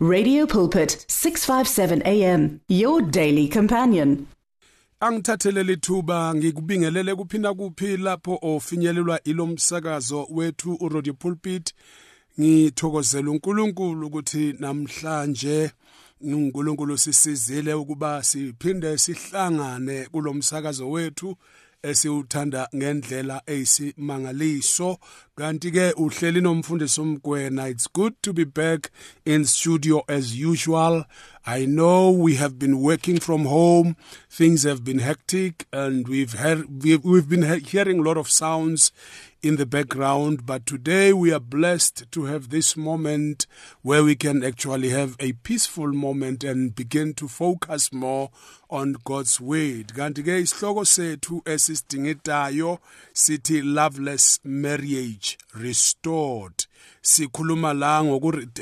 Radio Pulpit 657 AM your daily companion. Angithathele lithuba ngikubingelele kuphinda kuphi lapho ofinyelelwa ilomsakazo wethu uRadio Pulpit ngithokozela uNkulunkulu ukuthi namhlanje uNkulunkulu sisizile ukuba siphinde sihlangane kulomsakazo wethu esiwuthanda ngendlela eyisimangaliso kanti ke uhleli nomfundisi uMokoena it's good to be back in studio as usual i know we have been working from home things have been hectic and we've heard we've, been hearing a lot of sounds in the background. But today we are blessed to have this moment where we can actually have a peaceful moment and begin to focus more on God's word. Kanti ke isihloko sethu esisidingetayo sithi loveless marriage restored. Sikhuluma la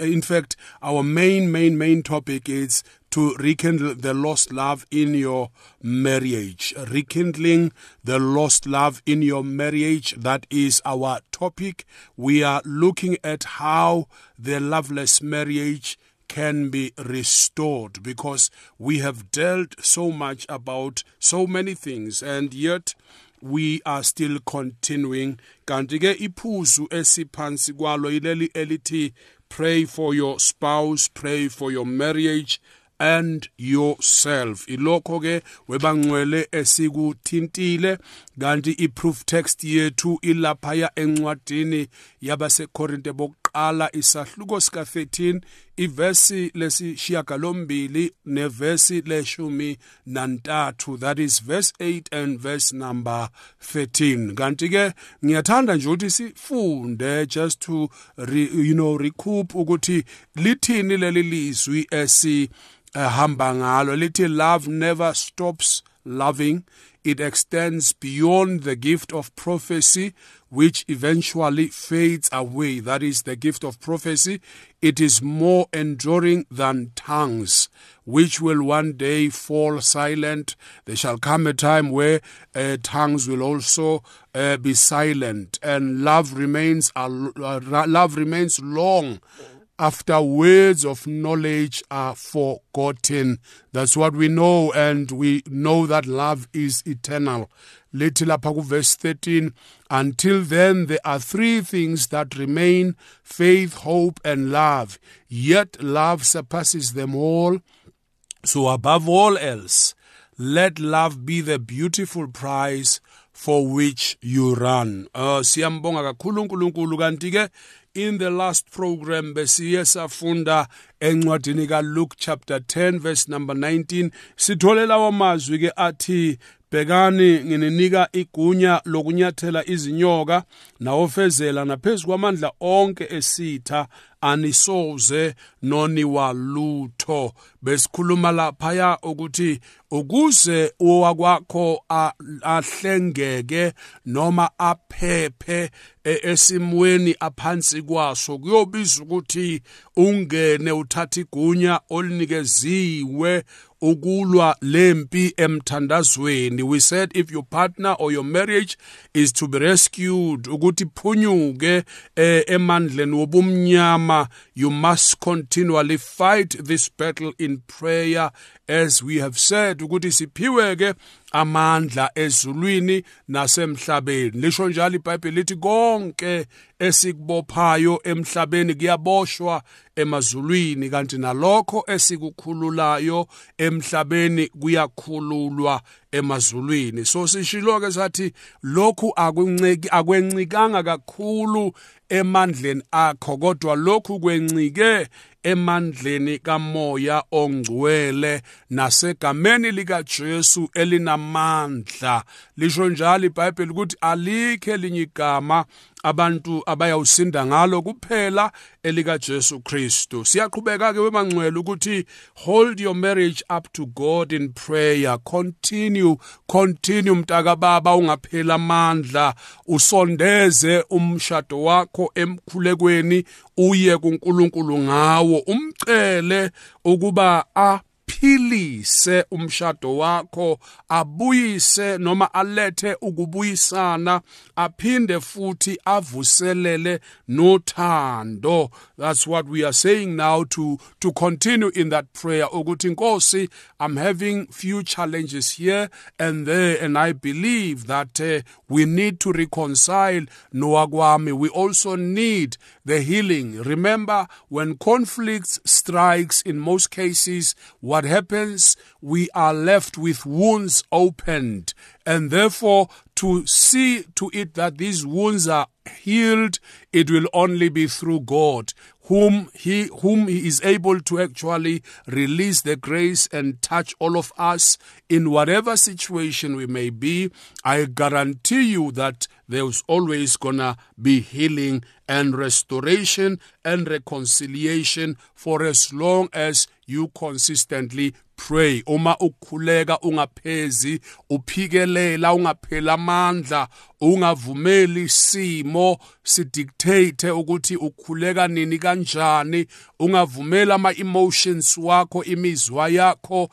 in fact our main main main topic is to rekindle the lost love in your marriage. Rekindling the lost love in your marriage. That is our topic. We are looking at how the loveless marriage can be restored because we have dealt so much about so many things and yet we are still continuing. Kanti ke iphuzu esiphansi kwalo yileli elithi pray for your spouse pray for your marriage and yourself. Ilokho ke webangcwele esikuthintile. Kanti iproof text yethu ilaphaya encwadini yabasekorinte bokuqala isahluko sika 13 ivesi lesishiyagalombili nevesi leshumi nantathu. That is verse 8 and verse number 13 kanti ke ngiyathanda nje ukuthi sifunde just to re, you know recoup ukuthi lithini leli lizwi esi hamba ngalo. Lithi love never stops loving. It extends beyond the gift of prophecy which eventually fades away. That is the gift of prophecy. It is more enduring than tongues which will one day fall silent. There shall come a time where uh, tongues will also uh, be silent and love remains uh, love remains long after words of knowledge are forgotten. That's what we know, and we know that love is eternal. Little lapha verse 13 until then there are three things that remain faith hope and love yet love surpasses them all so above all else let love be the beautiful prize for which you run uh, in the last program besiye safunda encwadini kaLuke chapter 10 verse number 19 sithole lawo mazwi ke athi bhekani ngininika igunya lokunyathela izinyoka nawofezela naphezu kwamandla onke esitha anisoze noniwa lutho besikhuluma laphaya ukuthi ukuze owakwakho ahlengeke noma aphephe esimweni aphansi kwaso kuyobiza ukuthi ungene uthatha igunya olinikeziwe ukulwa lempi emthandazweni. We said if your partner or your marriage is to be rescued ukuthi phunyuke eh, emandleni wobumnyama you must continually fight this battle in prayer as we have said ukuthi siphiwe ke amandla ezulwini nasemhlabeni. Lisho njalo iBhayibheli lithi konke esikubophayo emhlabeni kuyaboshwa emazulwini kanti nalokho esikukhululayo emhlabeni kuyakhululwa emazulwini. So sishilo ke sathi lokhu akwencikanga kakhulu emandleni akho kodwa lokhu kwencike emandleni kamoya ongcwele nasegameni likaJesu elinamandla. Lisho njalo iBhayibheli ukuthi alikhe elinye igama abantu abayawusinda ngalo kuphela elika Jesu Kristu. Siyaqhubeka ke wemangcwele ukuthi hold your marriage up to God in prayer. Continue continue mntaka baba ungaphela amandla usondeze umshado wakho emkhulekweni uye kuNkulunkulu ngawo umcele ukuba a aphilise umshado wakho abuyise noma alethe ukubuyisana aphinde futhi avuselele nothando. That's what we are saying now to to continue in that prayer. Ukuthi Nkosi I'm having few challenges here and there and I believe that uh, we need to reconcile noakwami we also need the healing. Remember when conflicts strikes in most cases what happens? We are left with wounds opened. And therefore to see to it that these wounds are healed it will only be through God whom he whom he is able to actually release the grace and touch all of us in whatever situation we may be. I guarantee you that there's always gonna be healing and restoration and reconciliation for as long as you consistently pray. Uma ukukhuleka ungaphezi uphikelela ungaphela amandla ungavumeli isimo sidictate ukuthi ukhuleka nini kanjani ungavumeli ama emotions wakho imizwa yakho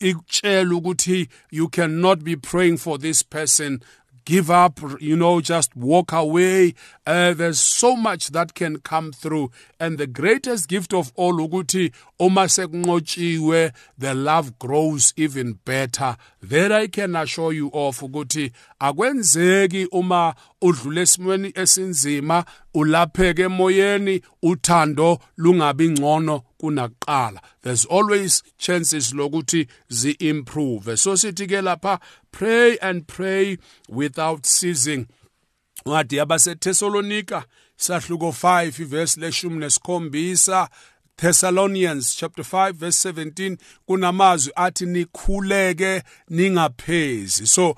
ikutshela ukuthi you cannot be praying for this person give up, you know, just walk away. Uh, there's so much that can come through. And the greatest gift of all, uma sekunqotshiwe, the love grows even better. That I can assure you of ukuthi akwenzeki uma udlule esimweni esinzima ulapheke emoyeni uthando lungabi ngcono kunakuqala there's always chances lokuthi zi improve so sithi ke lapha pray and pray without ceasing. Ncwadi yabaseThessalonika sahluko 5 ivesi leshumi nesikhombisa Thessalonians chapter 5 verse 17 kunamazwi athi nikhuleke ningaphezi. So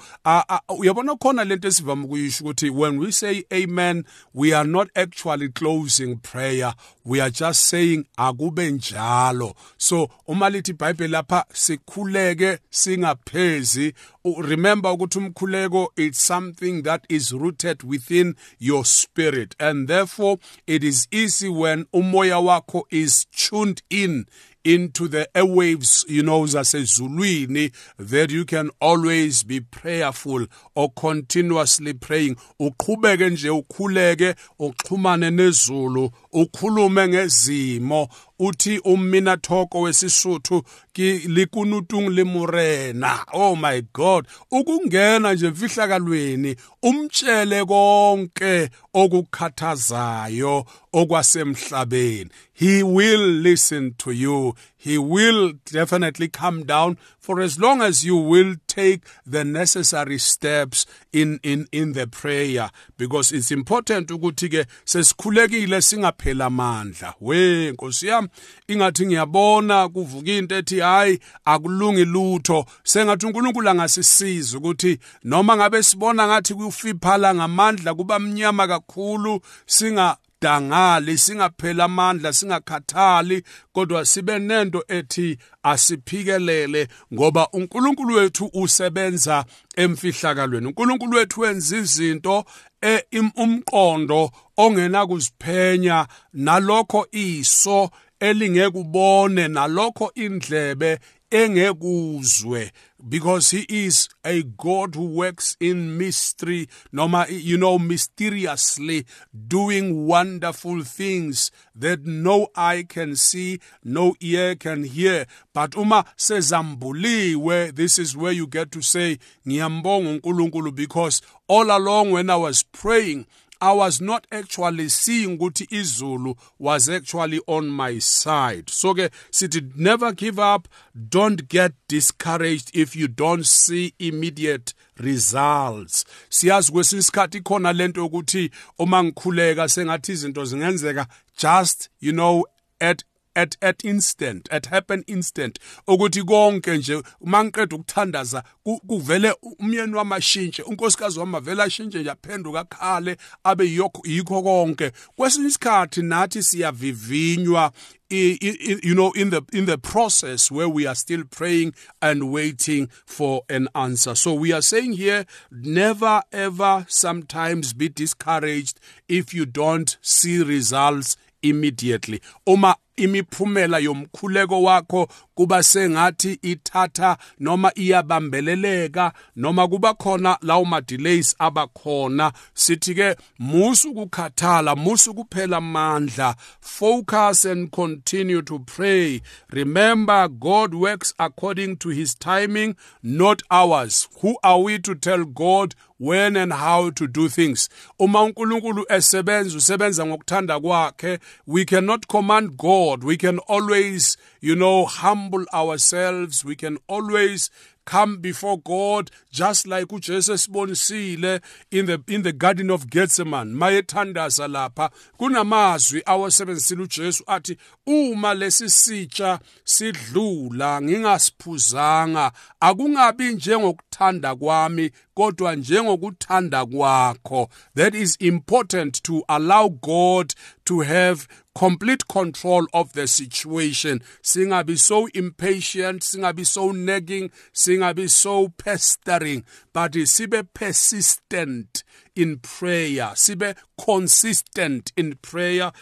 uyabona khona lento esivama ukuyisho ukuthi when we say amen we are not actually closing prayer. We are just saying akube njalo. So uma lithi iBhayibheli lapha sikhuleke singaphezi remember ukuthi umkhuleko it's something that is rooted within your spirit and therefore it is easy when umoya wakho is tuned in into the airwaves, you know, zasezulwini, that you can always be prayerful or continuously praying. Uqhubeke nje ukhuleke, uxhumane nezulu, ukhulume ngezimo, uthi umminathoko wesisuthu likunutung limurena. Oh my god ukungena nje mfihlakalweni umtshele konke okukhathazayo okwasemhlabeni. He will listen to you. He will definitely come down for as long as you will take the necessary steps in in in the prayer. Because it's important ukuthi ke sesikhulekile singaphela amandla. We nkosi yami ingathi ngiyabona kuvuka into ethi hayi akulungi lutho. Sengathi uNkulunkulu angasisiza ukuthi noma ngabe sibona ngathi kufiphala ngamandla kuba mnyama kakhulu singa singadangali singaphela amandla singakhathali kodwa sibe nento ethi asiphikelele ngoba uNkulunkulu wethu usebenza emfihlakalweni. uNkulunkulu wethu wenza izinto e umqondo ongena kuziphenya nalokho iso elingekubone nalokho indlebe engekuzwe. Because he is a God who works in mystery, noma, you know, mysteriously doing wonderful things that no eye can see, no ear can hear. But uma where this is where you get to say, uNkulunkulu because all along when I was praying, I was not actually seeing ukuthi izulu was actually on my side. So ke sithi never give up, don't get discouraged if you don't see immediate results siyazi kwesinye khona lento ukuthi uma ngikhuleka sengathi izinto just you know at at at instant at happen instant. Ukuthi konke nje uma ngiqeda ukuthandaza kuvele umyeni wamashintshe unkosikazi wami avela ashintshe nje aphenduka khale abe yikho konke. Kwesinye isikhathi nathi siyavivinywa you know in the in the process where we are still praying and waiting for an answer. So we are saying here never ever sometimes be discouraged if you don't see results immediately. Uma imiphumela yomkhuleko wakho kuba sengathi ithatha noma iyabambeleleka noma kuba khona lawo ma delays abakhona. Sithi ke musu ukukhathala musu kuphela amandla focus and continue to pray. Remember god works according to his timing not ours. Who are we to tell god when and how to do things? Uma uNkulunkulu esebenza usebenza ngokuthanda kwakhe we cannot command God. We can always you know humble ourselves. We can always come before God just like Jesus uJesu esibonisile in the in the garden of Gethsemane. Mayethandaza lapha. Kunamazwi awasebenzisile uJesu athi uma lesi sitsha sidlula ngingasiphuzanga akungabi njengokuthanda kwami kodwa njengokuthanda kwakho that is important to allow God to have complete control of the situation. Singabi so impatient singabi so nagging singabi so pestering but sibe persistent in prayer sibe consistent in prayer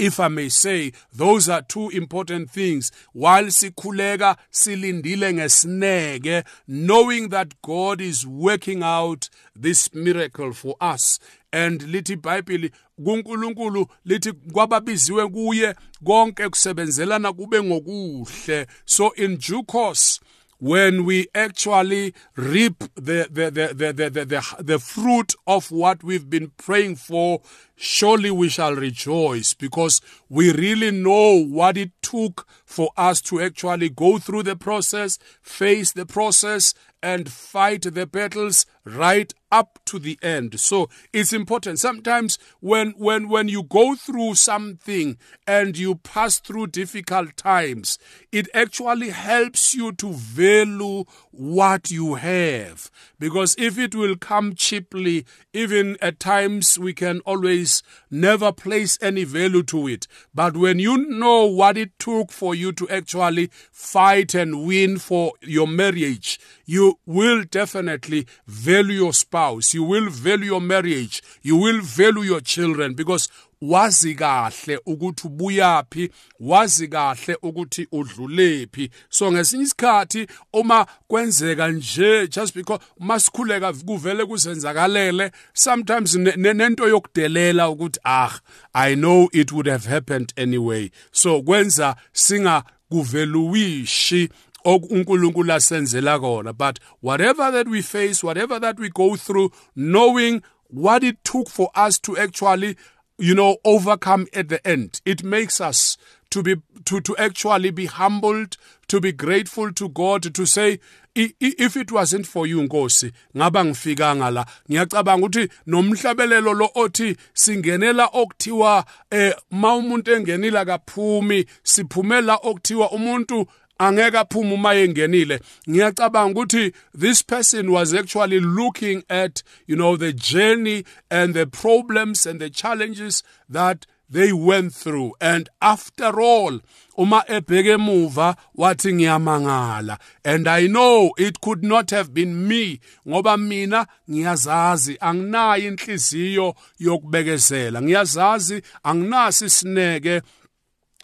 if I may say, those are two important things. While sikhuleka silindile ngesineke, knowing that God is working out this miracle for us. And lithi iBhayibheli kuNkulunkulu lithi kwababiziwe kuye konke kusebenzelana kube ngokuhle. So in due course when we actually reap the, the, the, the, the, the, the, fruit of what we've been praying for, surely we shall rejoice because we really know what it took for us to actually go through the process, face the process, and fight the battles right up to the end. So it's important. Sometimes when when when you go through something and you pass through difficult times it actually helps you to value what you have. Because if it will come cheaply even at times we can always never place any value to it. But when you know what it took for you to actually fight and win for your marriage you will definitely value your spouse you will value your marriage you will value your children because wazi kahle ukuthi ubuyaphi wazi kahle ukuthi udlulephi. So ngesinye isikhathi uma kwenzeka nje just because masikhuleka kuvele kuzenzakalele sometimes nento yokudelela ukuthi ah i know it would have happened anyway. So kwenza singa kuveluwishi asenzela kona. But whatever that we face whatever that we go through knowing what it took for us to actually you know overcome at the end it makes us to be to to actually be humbled to be grateful to God to say if it wasn't for you Nkosi ngaba ngifikanga la? Ngiyacabanga ukuthi nomhlabelelo lo othi singenela okuthiwa eh mawumuntu engenila kaphumi siphumela okuthiwa umuntu angeke aphume uma engenile. Ngiyacabanga ukuthi this person was actually looking at you know the journey and the problems and the challenges that they went through. And after all uma ebheke emuva wathi ngiyamangala. And i know it could not have been me ngoba mina ngiyazazi anginayo inhliziyo yokubekezela ngiyazazi anginasi isineke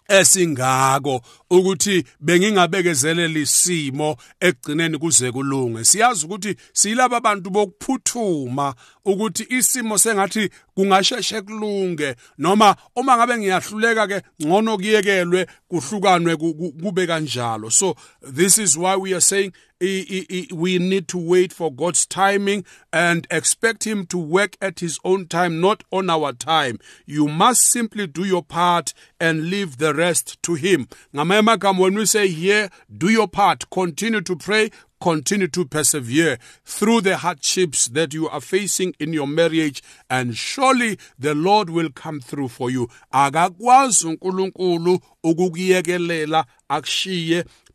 esingako ukuthi bengingabekezelela isimo ekugcineni kuze kulunge. Siyazi ukuthi silaba bantu bokuphuthuma ukuthi isimo sengathi kungasheshe kulunge noma uma ngabe ngiyahluleka ke ngcono kuyekelwe kuhlukanwe kube kanjalo. So this is why we are saying we need to wait for God's timing and expect Him to work at His own time, not on our time. You must simply do your part and leave the rest to Him. When we say here, do your part, continue to pray, continue to persevere through the hardships that you are facing in your marriage and surely the Lord will come through for you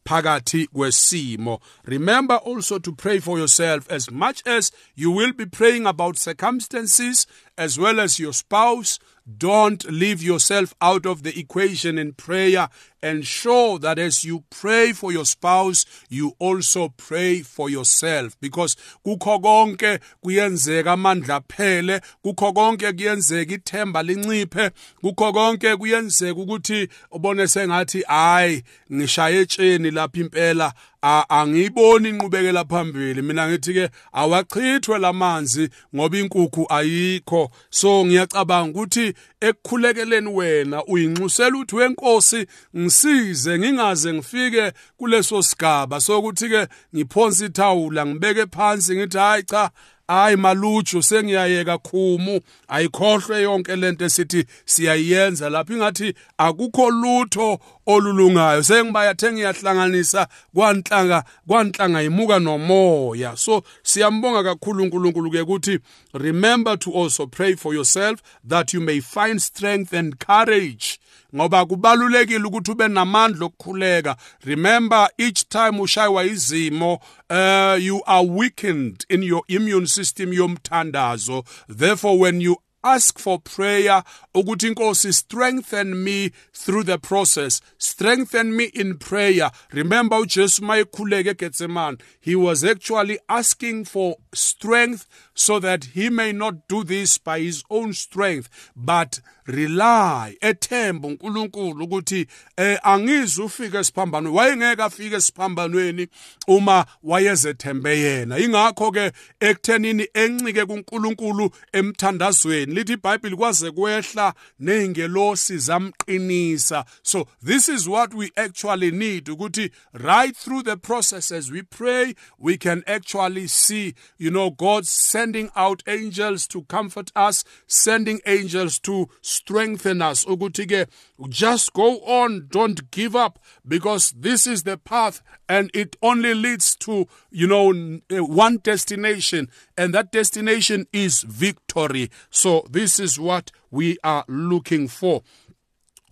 phakathi kwesimo. Remember also to pray for yourself as much as you will be praying about circumstances as well as your spouse. Don't leave yourself out of the equation in prayer. Ensure that as you pray for your spouse, you also pray for yourself because kukho konke kuyenzeka amandla phele kukho konke kuyenzeka ithemba linciphe kukho konke kuyenzeka ukuthi ubone sengathi hayi ngishaye etsheni lapha impela angiyiboni inqubekela phambili. Mina ngithi ke awachithwe lamanzi ngoba inkukhu ayikho. So ngiyacabanga ukuthi ekukhulekeleni wena uyinxusela uthi wenkosi ngisize ngingaze ngifike kuleso sigaba. Sokuthi ke ngiphonsa ithawula ngibeke phansi ngithi hayi cha hayi maluju sengiyayeka khumu. Ayikhohlwe yonke lento esithi siyayenza lapha. Ingathi akukho lutho olulungayo. Sengibayathe ngiyahlanganisa kwanhlanga kwanhlanga imuka nomoya. So siyambonga kakhulu uNkulunkulu ke ukuthi remember to also pray for yourself that you may find strength and courage. Ngoba kubalulekile ukuthi ube namandla okukhuleka. Remember each time ushaywa izimo uh, you are weakened in your immune system yomthandazo. Therefore when you ask for prayer ukuthi inkosi strengthen me through the process. Strengthen me in prayer. Remember ujesu mayekhuleka egetsemane he was actually asking for strength so that he may not do this by his own strength but rely ethemba uNkulunkulu ukuthi eh angizi ufike esiphambanweni wayengeke afike esiphambanweni uma wayezethembe yena. Ingakho ke ekuthenini encike kuNkulunkulu emthandazweni lithi iBhayibheli kwaze kwehla nezingelosi zamqinisa. So this is what we actually need ukuthi right through the process as we pray we can actually see you know God sending out angels to comfort us sending angels to strengthen us. Ukuthi ke just go on don't give up because this is the path and it only leads to you know eh, one destination and that destination is victory. So this is what we are looking for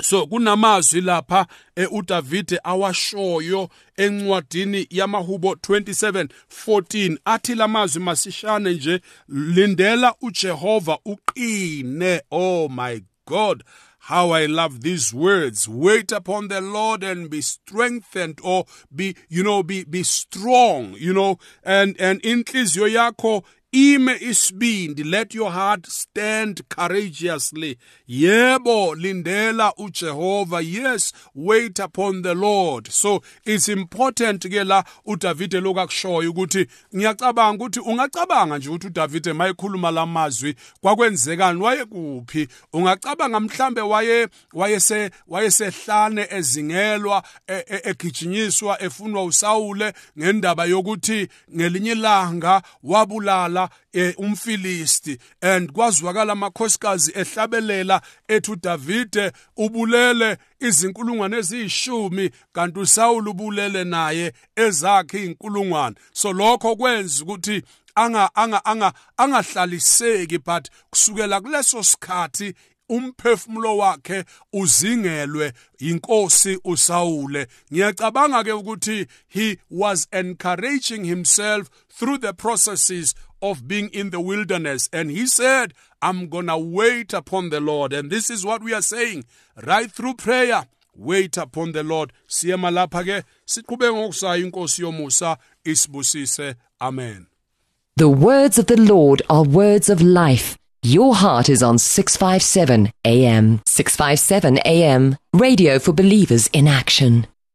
so kunamazwi lapha uDavide awashoyo encwadini yamahubo 27:14 athi lamazwi masishane nje lindela uJehova uqine. Oh my god How I love these words. Wait upon the Lord and be strengthened or be, you know, be, be strong, you know, and, and inhliziyo yakho ime isibindi let your heart stand courageously. Yebo lindela uJehova. Yes wait upon the Lord. So it's important ke la uDavide lokakushoya ukuthi ngiyacabanga ukuthi ungacabanga nje ukuthi uDavide mayekhuluma lamazwi kwakwenzekani? Wayekuphi? Ungacabanga mhlambe waye wayese wayesehlane ezingelwa e, e, egijinyiswa efunwa uSawule ngendaba yokuthi ngelinye ilanga wabulala wabulala eh, umfilisti and kwazwakala amakhosikazi ehlabelela ethi uDavide ubulele izinkulungwane eziyishumi kanti uSawul ubulele naye ezakhe izinkulungwane so lokho kwenza ukuthi anga anga anga angahlaliseki but kusukela kuleso sikhathi umphefumulo wakhe uzingelwe inkosi uSawule. Ngiyacabanga ke ukuthi he was encouraging himself through the processes of being in the wilderness. And he said i'm going to wait upon the lord. And this is what we are saying. Right through prayer wait upon the lord. Amen. The words of the lord are words of life. Your heart is on 657 AM. 657 AM. Radio for believers in action.